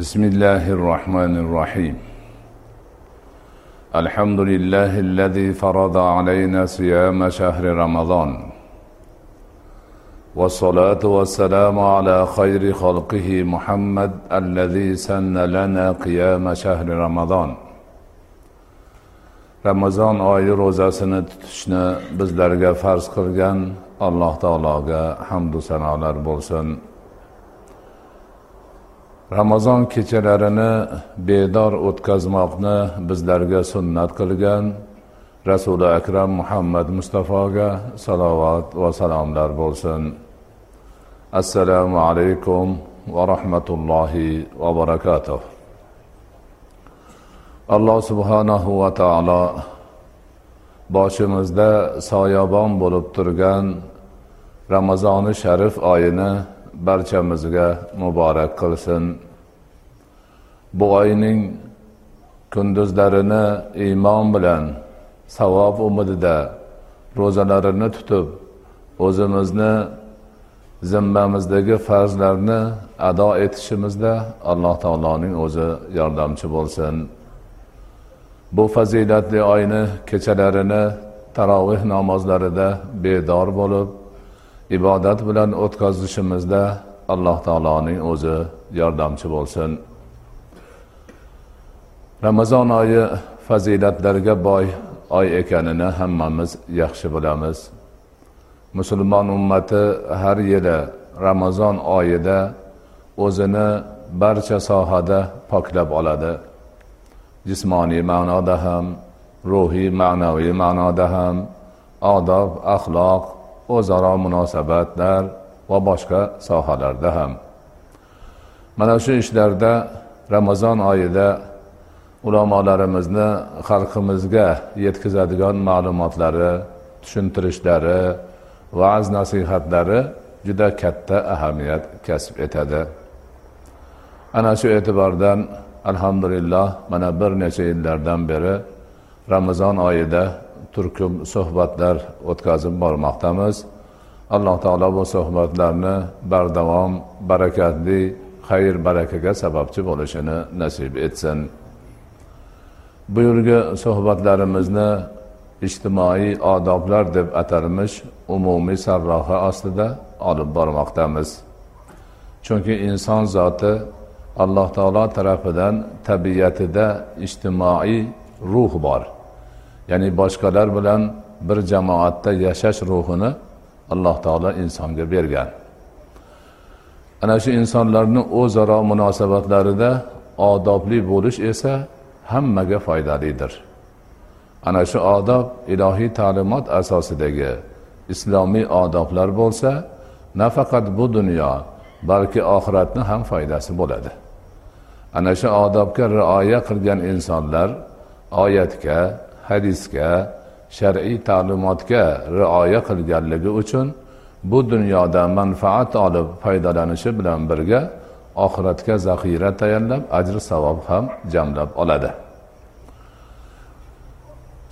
بسم الله الرحمن الرحيم الحمد لله الذي فرض علينا صيام شهر رمضان والصلاة والسلام على خير خلقه محمد الذي سن لنا قيام شهر رمضان ramazon oyi ro'zasini tutishni bizlarga farz qilgan alloh taologa hamdu sanolar bo'lsin. Ramazon kechalarini bedor o'tkazmoqni bizlarga sunnat qilgan rasuli akram muhammad mustafoga salovat va salomlar bo'lsin. Assalomu alaykum va rahmatullohi va barakatuh. Alloh subhanahu va taolo boshimizda soyabon bo'lib turgan ramazoni sharif oyini barchamizga muborak qilsin. Bu oyning kunduzlarini iymon bilan savob umidida ro'zalarini tutib o'zimizni zimmamizdagi farzlarni ado etishimizda alloh taoloning o'zi yordamchi bo'lsin. Bu fazilatli oyni kechalarini taroveh namozlarida bedor bo'lib ibodat bilan o'tkazishimizda alloh taoloning o'zi yordamchi bo'lsin. Ramazon oyi fazilatlarga boy oy ekanini hammamiz yaxshi bilamiz. Musulmon ummati har yili ramazon oyida o'zini barcha sohada poklab oladi. Jismoniy ma'noda ham ruhiy ma'naviy ma'noda ham odob axloq o'zaro munosabatlar va boshqa sohalarda ham. Mana shu ishlarda ramazon oyida ulamolarimizni xalqimizga yetkazadigan ma'lumotlari tushuntirishlari va'z nasihatlari juda katta ahamiyat kasb etadi. Ana shu e'tibordan alhamdulillah mana bir necha yillardan beri ramazon oyida turkum suhbatlar o'tkazib bormoqdamiz. Alloh taolo bu suhbatlarni bardavom barakatli xayr barakaga sababchi bo'lishini nasib etsin. Bu suhbatlarimizni ijtimoiy odoblar deb atalmish umumiy sarroha ostida olib bormoqdamiz. Chunki inson zoti alloh taolo tarafidan tabiatida ijtimoiy ruh bor. Ya'ni boshqalar bilan bir jamoatda yashash ruhini alloh taolo insonga bergan. Ana shu insonlarni o'zaro munosabatlarida odobli bo'lish esa hammaga foydalidir. Ana shu odob ilohiy ta'limot asosidagi islomiy odoblar bo'lsa nafaqat bu dunyo balki oxiratni ham foydasi bo'ladi. Ana shu odobga rioya qilgan insonlar oyatga hadisga shar'iy ta'limotga rioya qilganligi uchun bu dunyoda manfaat olib foydalanishi bilan birga oxiratga zaxira tayyorlab ajr savob ham jamlab oladi.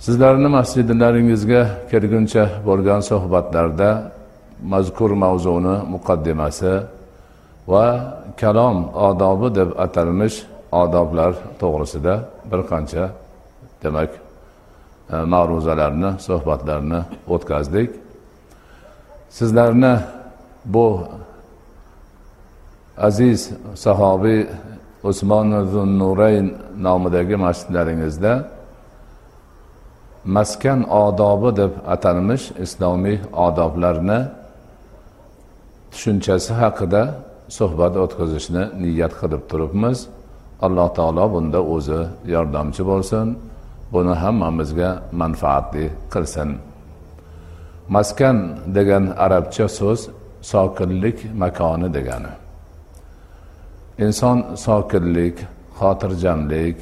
Sizlarni masjidlaringizga kelguncha bo'lgan suhbatlarda mazkur mavzuni muqaddimasi va kalom odobi deb atalmish odoblar to'g'risida bir qancha demak E, ma'ruzalarni suhbatlarni o'tkazdik. Sizlarni bu aziz sahobiy usmon nurayn nomidagi masjidlaringizda maskan odobi deb atalmish islomiy odoblarni tushunchasi haqida suhbat o'tkazishni niyat qilib turibmiz. Alloh taolo bunda o'zi yordamchi bo'lsin. Buni hammamizga manfaatli qilsin. Maskan degan arabcha so'z sokinlik makoni degani. Inson sokinlik xotirjamlik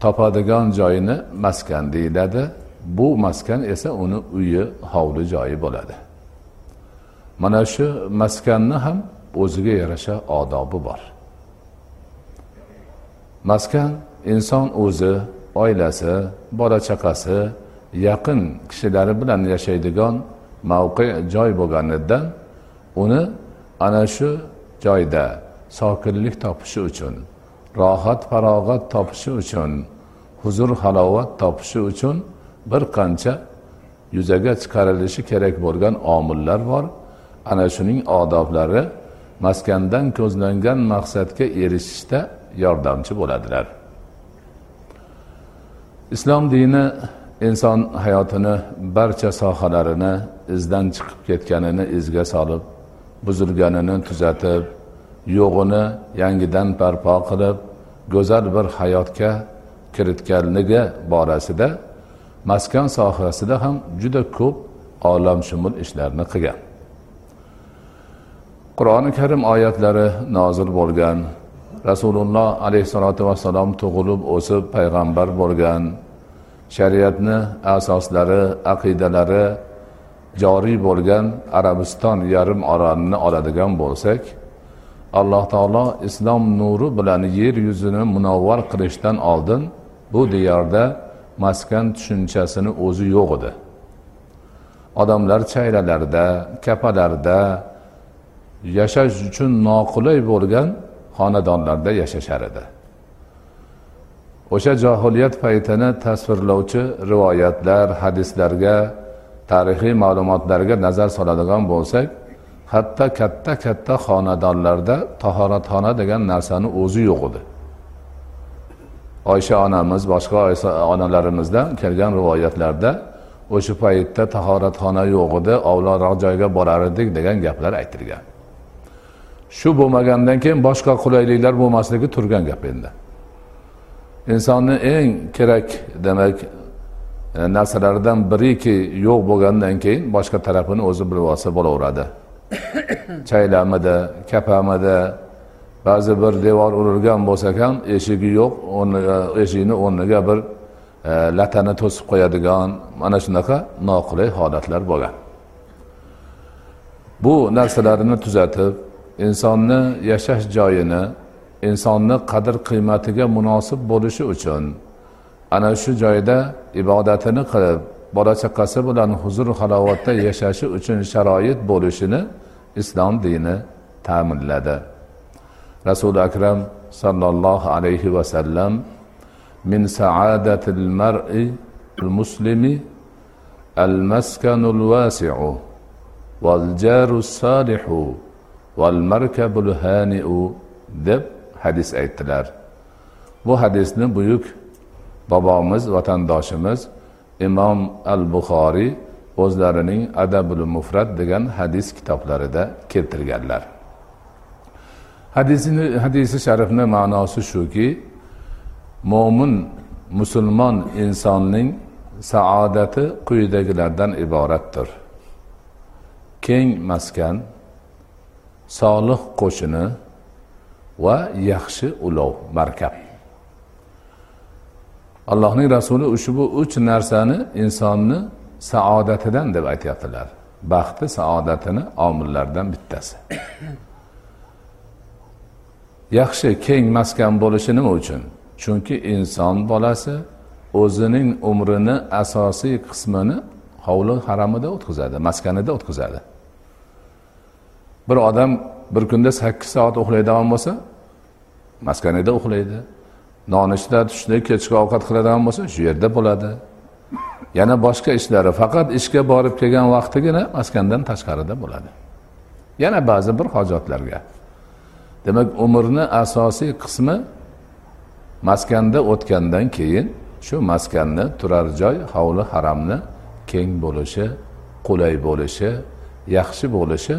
topadigan joyini maskan deyiladi. Bu maskan esa uni uyi hovli joyi bo'ladi. Mana shu maskanni ham o'ziga yarasha odobi bor. Maskan inson o'zi oilasi bola chaqasi yaqin kishilari bilan yashaydigan mavqe joy bo'lganidan uni ana shu joyda sokinlik topishi uchun rohat farog'at topishi uchun huzur halovat topishi uchun bir qancha yuzaga chiqarilishi kerak bo'lgan omillar bor. Ana shuning odoblari maskandan ko'zlangan maqsadga erishishda yordamchi bo'ladilar. Islom dini inson hayotini barcha sohalarini izdan chiqib ketganini izga solib buzilganini tuzatib yo'g'ini yangidan barpo qilib go'zal bir hayotga kiritganligi borasida maskan sohasida ham juda ko'p olamshumul ishlarni qilgan. Qur'oni karim oyatlari nozil bo'lgan rasululloh alayhissalotu vassalom tug'ilib o'sib payg'ambar bo'lgan. Shariatni asoslari aqidalari joriy bo'lgan arabiston yarim orolini oladigan bo'lsak alloh taolo islom nuri bilan yer yuzini munavvar qilishdan oldin bu diyorda maskan tushunchasini o'zi yo'q edi. Odamlar chaylalarda kapalarda yashash uchun noqulay bo'lgan xonadonlarda yashashar edi. O'sha johiliyat paytini tasvirlovchi rivoyatlar hadislarga tarixiy ma'lumotlarga nazar soladigan bo'lsak hatto katta katta xonadonlarda tahoratxona degan narsani o'zi yo'q edi. Oysha onamiz boshqa onalarimizdan kelgan rivoyatlarda o'sha paytda tahoratxona yo'q edi ovloqroq joyga borar edik degan gaplar aytilgan. Shu bo'lmagandan keyin boshqa qulayliklar bo'lmasligi turgan gap endi. Insonni eng kerak demak e, narsalaridan biriki yo'q bo'lgandan keyin boshqa tarafini o'zi bilib olsa bo'laveradi. Chaylamidi kapamidi ba'zi bir devor urilgan bo'lsak ham eshigi yo'q o'rniga eshikni o'rniga bir e, latani to'sib qo'yadigan mana shunaqa noqulay holatlar bo'lgan. Bu narsalarni tuzatib insonni yashash joyini insonni qadr qiymatiga munosib bo'lishi uchun ana shu joyda ibodatini qilib bola chaqasi bilan huzur halovatda yashashi uchun sharoit bo'lishini islom dini ta'minladi. Rasuli akram sollallohu alayhi vasallam min saadatil mar'i muslimi al maskanul vasi'u val jaru salihu val markabul hani'u deb hadis aytdilar. Bu hadisni buyuk bobomiz vatandoshimiz imom al buxoriy o'zlarining adabul mufrat degan hadis kitoblarida keltirganlar. Hadisini hadisi sharifni ma'nosi shuki mo'min musulmon insonning saodati quyidagilardan iboratdir. Keng maskan solih qo'shini va yaxshi ulov markab. Allohning rasuli ushbu uch narsani insonni saodatidan deb aytyaptilar. Baxti saodatini omillaridan bittasi. Yaxshi keng maskan bo'lishi nima uchun? Chunki inson bolasi o'zining umrini asosiy qismini hovli haramida o'tkazadi maskanida o'tkazadi. Bir odam bir kunda sakkiz soat uxlaydigan bo'lsa maskanida uxlaydi. Nonushta tushlik kechki ovqat qiladigan bo'lsa shu yerda bo'ladi. Yana boshqa ishlari faqat ishga borib kelgan vaqtigina maskandan tashqarida bo'ladi. Yana ba'zi bir hojatlarga. Demak umrni asosiy qismi maskanda o'tgandan keyin shu maskanni turar joy hovli haramni keng bo'lishi qulay bo'lishi yaxshi bo'lishi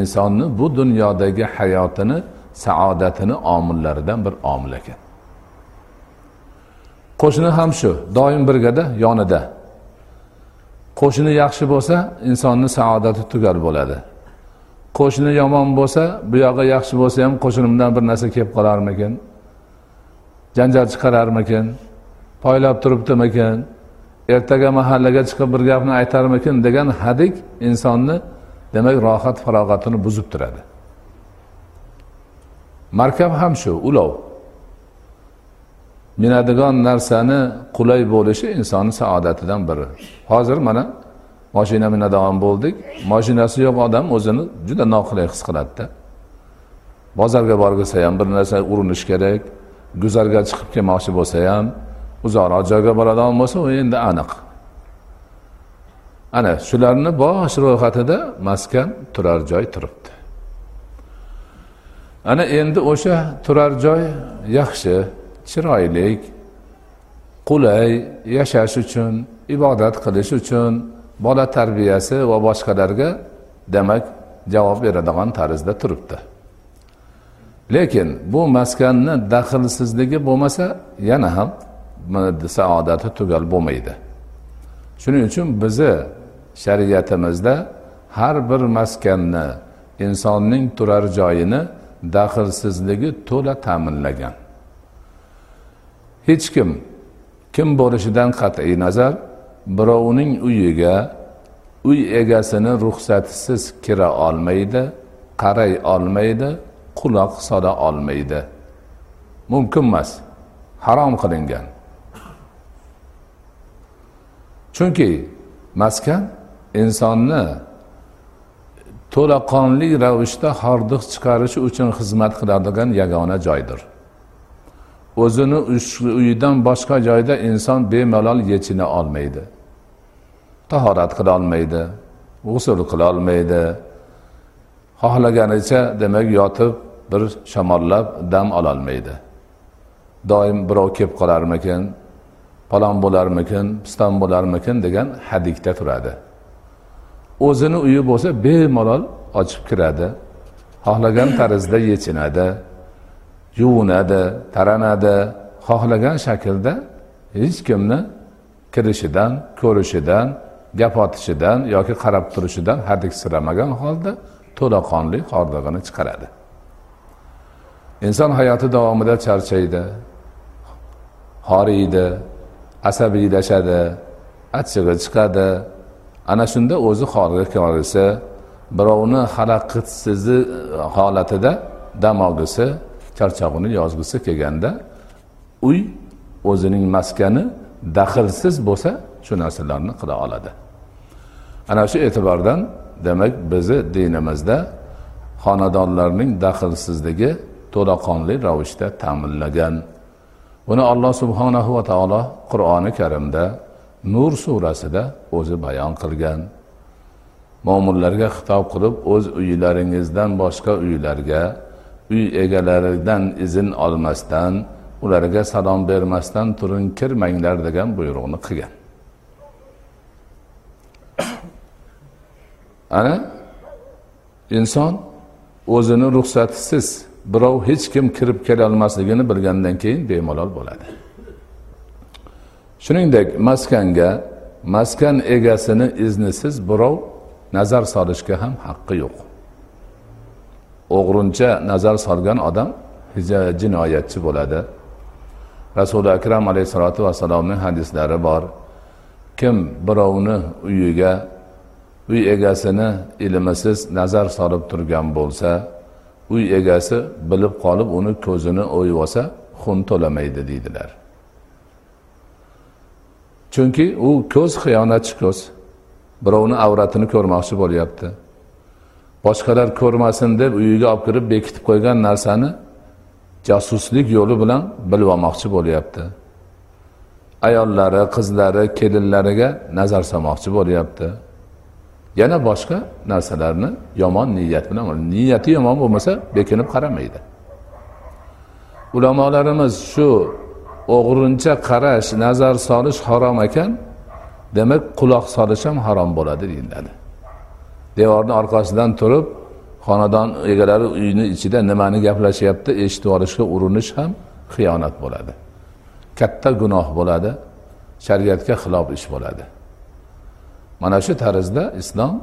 insonni bu dunyodagi hayotini saodatini omillaridan bir omil ekan qo'shni ham shu doim birgada yonida. Qo'shni yaxshi bo'lsa insonni saodati tugal bo'ladi. Qo'shni yomon bo'lsa bu yog'i yaxshi bo'lsa ham qo'shnimdan bir narsa kelib qolarmikin? Janjal chiqararmikin? Poylab turibdimikin? Ertaga mahallaga chiqib bir gapni aytarmikin degan hadik insonni demak rohat farog'atini buzib turadi. Markab ham shu ulov. Minadigan narsani qulay bo'lishi insonni saodatidan biri. Hozir mana moshina minadigan bo'ldik. Moshinasi yo'q odam o'zini juda noqulay his qiladida. Bozorga borgisi ham bir narsa urinish kerak. Guzarga chiqib kelmoqchi bo'lsa ham uzoqroq joyga boradigan bo'lsa u endi aniq. Ana shularni bosh ro'yxatida maskan turar joy turibdi. Ana endi o'sha turar joy yaxshi chiroyli qulay yashash uchun ibodat qilish uchun bola tarbiyasi va boshqalarga demak javob beradigan tarzda turibdi. Lekin bu maskanni daxlsizligi bo'lmasa yana ham saodati tugal bo'lmaydi. Shuning uchun bizni shariatimizda har bir maskanni insonning turar joyini daxlsizligi to'la ta'minlagan. Hech kim kim bo'lishidan qat'iy nazar birovning uyiga uy egasini ruxsatisiz kira olmaydi qaray olmaydi quloq sola olmaydi. Mumkin emas harom qilingan. Chunki maskan insonni to'laqonli ravishda hordiq chiqarish uchun xizmat qiladigan yagona joydir. O'zini uyidan boshqa joyda inson bemalol yechina olmaydi. Tahorat qilolmaydi g'usul qilolmaydi xohlaganicha demak yotib bir shamollab dam ololmaydi doim birov kelib qolarmikin palon bo'larmikin piston bo'larmikin degan hadikda turadi. O'zini uyi bo'lsa bemalol ochib kiradi. Xohlagan tarzda yechinadi yuvinadi taranadi. Xohlagan shaklda hech kimni kirishidan ko'rishidan gap otishidan yoki qarab turishidan hadiksiramagan holda to'laqonli hordig'ini chiqaradi. Inson hayoti davomida charchaydi horiydi asabiylashadi achchig'i chiqadi ana shunda o'zi holga kelsa birovni xalaqitsizi holatida dam olgisi charchog'ini yozgisi kelganda uy o'zining maskani daxlsiz bo'lsa shu narsalarni qila oladi. Ana shu e'tibordan demak bizni dinimizda xonadonlarning daxlsizligi to'laqonli ravishda ta'minlagan. Buni alloh subhanahu va taolo qur'oni karimda nur surasida o'zi bayon qilgan. Mo'minlarga xitob qilib o'z uylaringizdan boshqa uylarga uy egalaridan izn olmasdan ularga salom bermasdan turing kirmanglar degan buyruqni qilgan. Ana inson o'zini ruxsatisiz birov hech kim kirib kelolmasligini bilgandan keyin bemalol bo'ladi. Shuningdek maskanga maskan egasini iznisiz birov nazar solishga ham haqqi yo'q. O'g'rincha nazar solgan odam jinoyatchi bo'ladi. Rasuli akram alayhissalotu vassalomning hadislari bor. Kim birovni uyiga uy egasini ilmisiz nazar solib turgan bo'lsa uy egasi bilib qolib uni ko'zini o'yib olsa xun to'lamaydi deydilar. Chunki u ko'z xiyonatchi ko'z. Birovni avratini ko'rmoqchi bo'lyapti. Boshqalar ko'rmasin deb uyiga olib kirib bekitib qo'ygan narsani josuslik yo'li bilan bilib olmoqchi bo'lyapti. Ayollari qizlari kelinlariga nazar solmoqchi bo'lyapti. Yana boshqa narsalarni yomon niyat bilan niyati yomon bo'lmasa bekinib qaramaydi. Ulamolarimiz shu o'g'rincha qarash nazar solish harom ekan demak quloq solish ham harom bo'ladi deyiladi. Devorni orqasidan turib xonadon egalari uyni ichida nimani gaplashyapti eshitib olishga urinish ham xiyonat bo'ladi. Katta gunoh bo'ladi shariatga xilof ish bo'ladi. Mana shu tarzda islom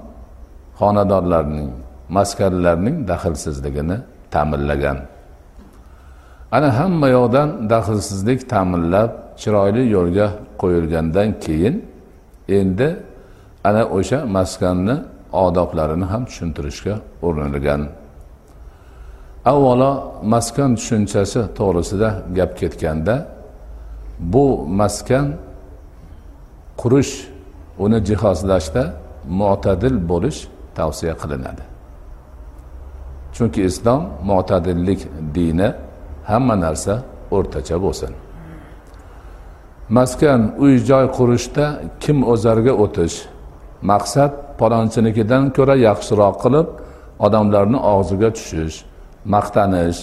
xonadonlarning maskanlarning daxlsizligini ta'minlagan ana hamma yoqdan daxlsizlik ta'minlab chiroyli yo'lga qo'yilgandan keyin endi ana o'sha maskanni odoblarini ham tushuntirishga urinilgan. Avvalo maskan tushunchasi to'g'risida gap ketganda bu maskan qurish uni jihozlashda mo'tadil bo'lish tavsiya qilinadi. Chunki islom mo'tadillik dini hamma narsa o'rtacha bo'lsin. Maskan uy joy qurishda kim o'zarga o'tish maqsad palonchinikidan ko'ra yaxshiroq qilib odamlarni og'ziga tushish maqtanish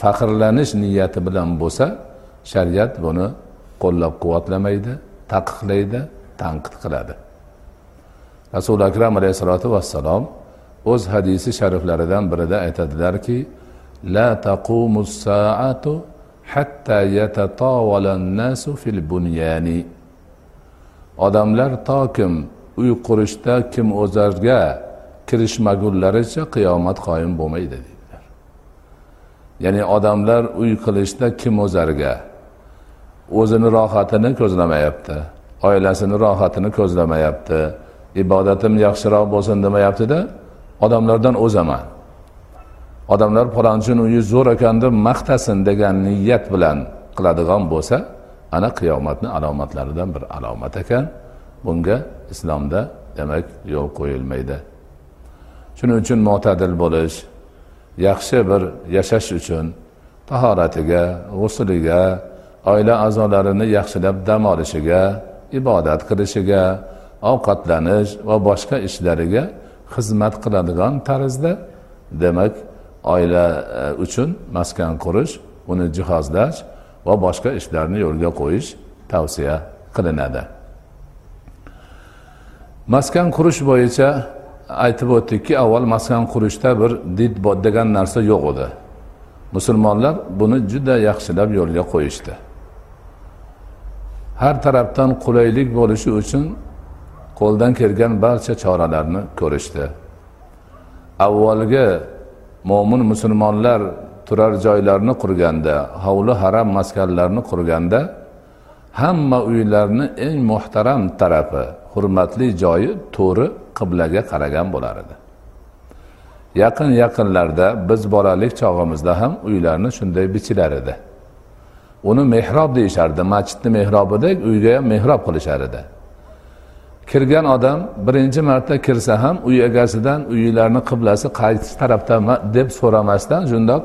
faxrlanish niyati bilan bo'lsa shariat buni qo'llab quvvatlamaydi taqiqlaydi tanqid qiladi. Rasuli akram alayhissalotu vassalom o'z hadisi shariflaridan birida aytadilarki لا تقوم الساعة حتى يتطاول الناس في البنيان odamlar to kim uy qurishda kim o'zarga kirishmagunlaricha qiyomat qoyim bo'lmaydi deydilar ya'ni odamlar uy qilishda kim o'zarga o'zini rohatini ko'zlamayapti oilasini rohatini ko'zlamayapti ibodatim yaxshiroq bo'lsin demayaptida odamlardan o'zaman. Odamlar palonchini uyi zo'r ekan deb maqtasin degan niyat bilan qiladigan bo'lsa ana qiyomatni alomatlaridan bir alomat ekan. Bunga islomda demak yo'l qo'yilmaydi. Shuning uchun mo'tadil bo'lish yaxshi bir yashash uchun tahoratiga g'usliga oila a'zolarini yaxshilab dam olishiga ibodat qilishiga ovqatlanish va boshqa ishlariga xizmat qiladigan tarzda demak oila e, uchun maskan qurish uni jihozlash va boshqa ishlarni yo'lga qo'yish tavsiya qilinadi. Maskan qurish bo'yicha aytib o'tdikki avval maskan qurishda bir did degan narsa yo'q edi. Musulmonlar buni juda yaxshilab yo'lga qo'yishdi. Har tarafdan qulaylik bo'lishi uchun qo'ldan kelgan barcha choralarni ko'rishdi. Avvalgi mo'min musulmonlar turar joylarni qurganda hovli haram maskanlarni qurganda hamma uylarni eng muhtaram tarafi hurmatli joyi to'ri qiblaga qaragan bo'lar edi. Yaqin yaqinlarda biz bolalik chog'imizda ham uylarni shunday bichilar edi. Uni mehrob deyishardi masjidni mehrobidek uyga ham mehrob qilishar edi. Kirgan odam birinchi marta kirsa ham uy egasidan uylarni qiblasi qaysi tarafda deb so'ramasdan shundoq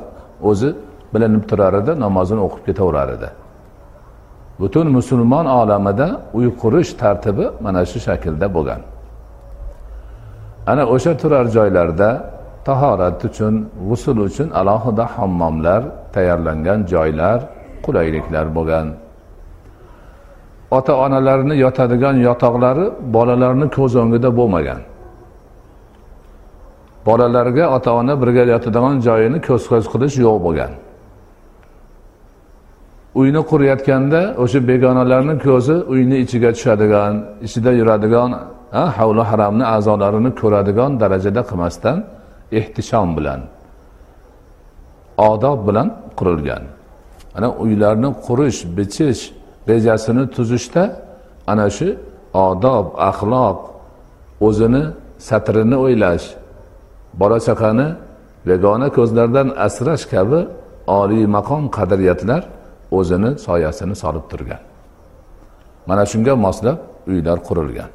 o'zi bilinib turar edi namozini o'qib ketaverar edi. Butun musulmon olamida uy qurish tartibi mana shu shaklda bo'lgan. Ana o'sha turar joylarda tahorat uchun g'usul uchun alohida hammomlar tayyorlangan joylar qulayliklar bo'lgan. Ota onalarini yotadigan yotoqlari bolalarni ko'z o'ngida bo'lmagan. Bolalarga ota ona birga yotadigan joyini ko'z ko'z qilish yo'q bo'lgan. Uyni qurayotganda o'sha begonalarni ko'zi uyni ichiga tushadigan ichida yuradigan havli haramni a'zolarini ko'radigan darajada qilmasdan ehtishom bilan odob bilan qurilgan. Ana uylarni qurish bichish rejasini tuzishda ana shu odob axloq o'zini satrini o'ylash bola chaqani begona ko'zlardan asrash kabi oliy maqom qadriyatlar o'zini soyasini solib turgan. Mana shunga moslab uylar qurilgan.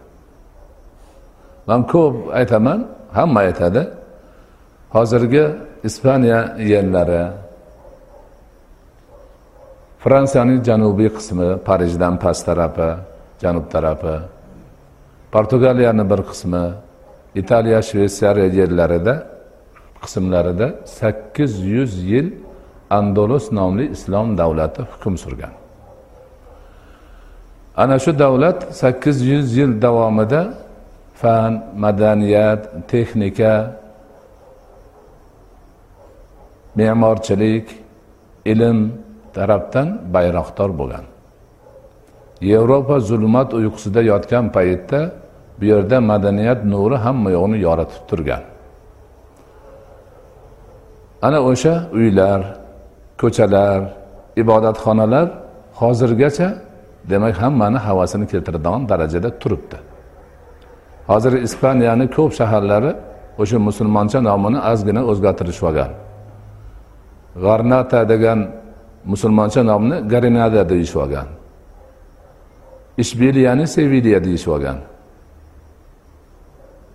Man ko'p aytaman hamma aytadi hozirgi ispaniya yerlari fransiyaning janubiy qismi parijdan past tarafi janub tarafi. Portugaliyani bir qismi italiya shvetsariya yerlarida qismlarida sakkiz yuz yil andolus nomli islom davlati hukm surgan. Ana shu davlat sakkiz yuz yil davomida fan madaniyat texnika me'morchilik ilm tarafdan bayroqdor bo'lgan. Yevropa zulmat uyqusida yotgan paytda bu yerda madaniyat nuri hamma yoqni yoritib turgan. Ana o'sha uylar ko'chalar ibodatxonalar hozirgacha demak hammani havasini keltiradigan darajada turibdi. Hozir ispaniyani ko'p shaharlari o'sha musulmoncha nomini ozgina o'zgartirishib olgan. G'arnata degan musulmoncha nomni garinada deyishib olgan. Ishbiliyani seviliya deyishib olgan.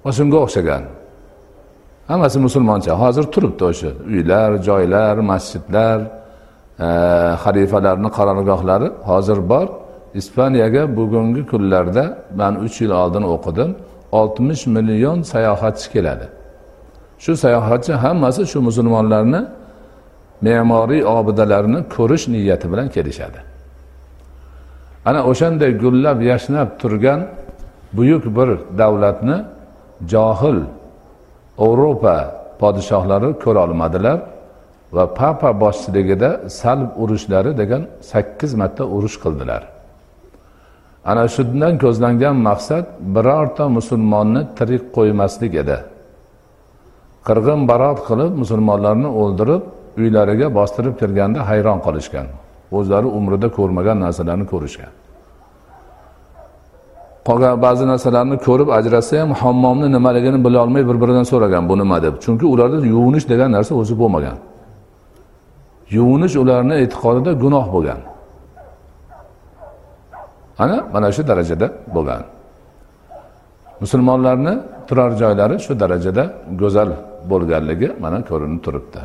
Va shunga o'xshagan. Hammasi musulmoncha. Hozir turibdi o'sha uylar joylar masjidlar e, xalifalarni qarorgohlari hozir bor. Ispaniyaga bugungi kunlarda man uch yil oldin o'qidim. Oltmish million sayohatchi keladi. Shu sayohatchi hammasi shu musulmonlarni me'moriy obidalarni ko'rish niyati bilan kelishadi. Ana o'shanday gullab yashnab turgan buyuk bir davlatni johil yevropa podshohlari ko'ra olmadilar va papa boshchiligida salb urushlari degan sakkiz marta urush qildilar. Ana shundan ko'zlangan maqsad birorta musulmonni tirik qo'ymaslik edi. Qirg'in barot qilib musulmonlarni o'ldirib uylariga bostirib kirganda hayron qolishgan. O'zlari umrida ko'rmagan narsalarni ko'rishgan. Qolgan ba'zi narsalarni ko'rib ajratsa ham hammomni nimaligini bilolmay bir biridan so'ragan bu nima? deb. Chunki ularda yuvinish degan narsa o'zi bo'lmagan. Yuvinish ularni e'tiqodida gunoh bo'lgan. Ana mana shu darajada bo'lgan. Musulmonlarni turar joylari shu darajada go'zal bo'lganligi mana ko'rinib turibdi.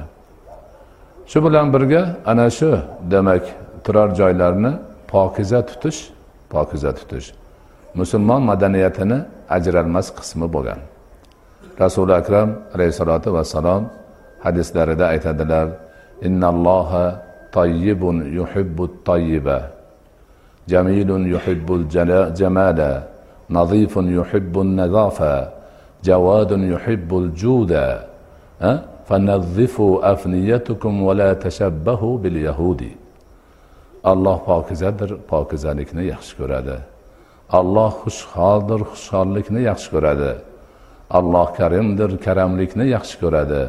Shu bilan birga ana shu demak turar joylarni pokiza tutish pokiza tutish. Musulmon madaniyatini ajralmas qismi bo'lgan. Rasuli akram alayhissalotu vassalom hadislarida aytadilar innalloha tayyibun yuhibbu tayyiba jamilun yuhibbul jamala nazifun yuhibbun nazofa jawadun yuhibbul juda. Fanazzifu afniyatukum va la tashabbahu bil yahudi alloh pokizadir pokizalikni yaxshi ko'radi. Alloh xushholdir xushhollikni yaxshi ko'radi. Alloh karimdir karamlikni yaxshi ko'radi.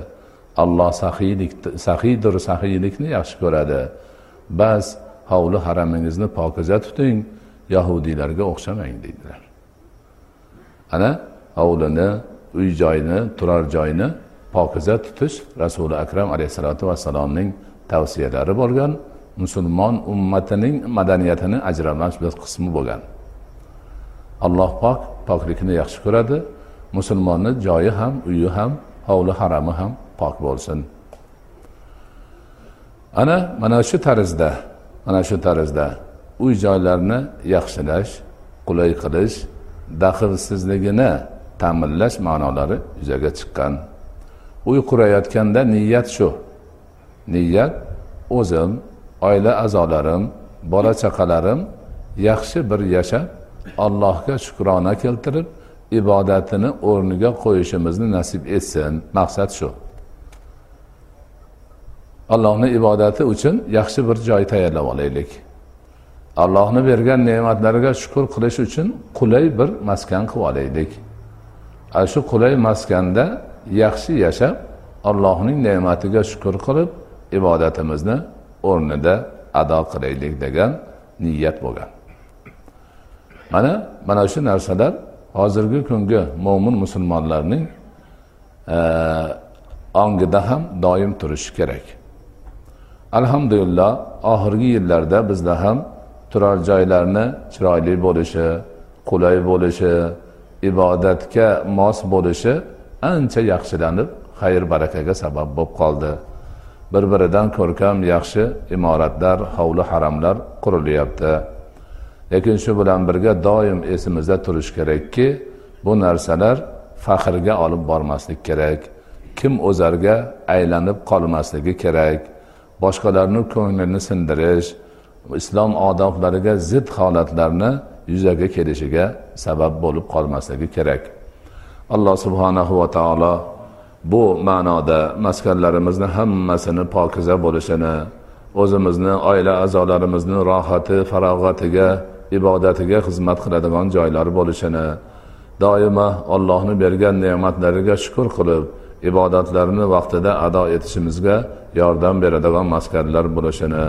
Alloh saxiylik saxiydir saxiylikni yaxshi ko'radi. Bas hovli haramingizni pokiza tuting yahudiylarga o'xshamang deydilar. Ana hovlini uy joyni turar joyni pokiza tutish rasuli akram alayhissalotu vassalomning tavsiyalari bo'lgan musulmon ummatining madaniyatini ajralmas bir qismi bo'lgan. Alloh pok poklikni yaxshi ko'radi musulmonni joyi ham uyi ham hovli harami ham pok bo'lsin. Ana mana shu tarzda mana shu tarzda uy joylarni yaxshilash qulay qilish daxlsizligini ta'minlash ma'nolari yuzaga chiqqan. Uy qurayotganda niyat shu. Niyat o'zim oila a'zolarim bola chaqalarim yaxshi bir yashab allohga shukrona keltirib ibodatini o'rniga qo'yishimizni nasib etsin. Maqsad shu. Allohni ibodati uchun yaxshi bir joy tayyorlab olaylik. Allohni bergan ne'matlariga shukur qilish uchun qulay bir maskan qilib olaylik. Ana shu qulay maskanda yaxshi yashab allohning ne'matiga shukur qilib ibodatimizni o'rnida ado qilaylik degan niyat bo'lgan. Mana mana shu narsalar hozirgi kungi mo'min musulmonlarning e, ongida ham doim turishi kerak. Alhamdulillah oxirgi yillarda bizda ham turar joylarni chiroyli bo'lishi qulay bo'lishi ibodatga mos bo'lishi ancha yaxshilanib xayr barakaga sabab bo'lib qoldi. Bir biridan ko'rkam yaxshi imoratlar hovli haramlar qurilyapti. Lekin shu bilan birga doim esimizda turishi kerakki bu narsalar faxrga olib bormaslik kerak. Kim o'zarga aylanib qolmasligi kerak. Boshqalarni ko'nglini sindirish islom odoblariga zid holatlarni yuzaga kelishiga sabab bo'lib qolmasligi kerak. Alloh subhanahu va taolo bu ma'noda maskanlarimizni hammasini pokiza bo'lishini o'zimizni oila a'zolarimizni rohati farog'atiga ibodatiga xizmat qiladigan joylar bo'lishini doimo ollohni bergan ne'matlariga shukur qilib ibodatlarni vaqtida ado etishimizga yordam beradigan maskanlar bo'lishini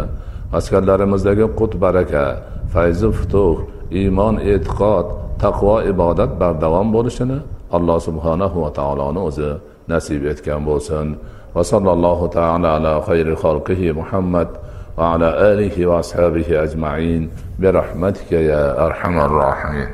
maskanlarimizdagi qut baraka fayzi futuh iymon e'tiqod taqvo ibodat bardavom bo'lishini alloh subhanahu va taoloni o'zi nasib etgan bo'lsin. Va sallallohu taala ala xayri xalqihi muhammad va ala alihi va ashabihi ajmain. Bi rahmatika ya arhamar rohimin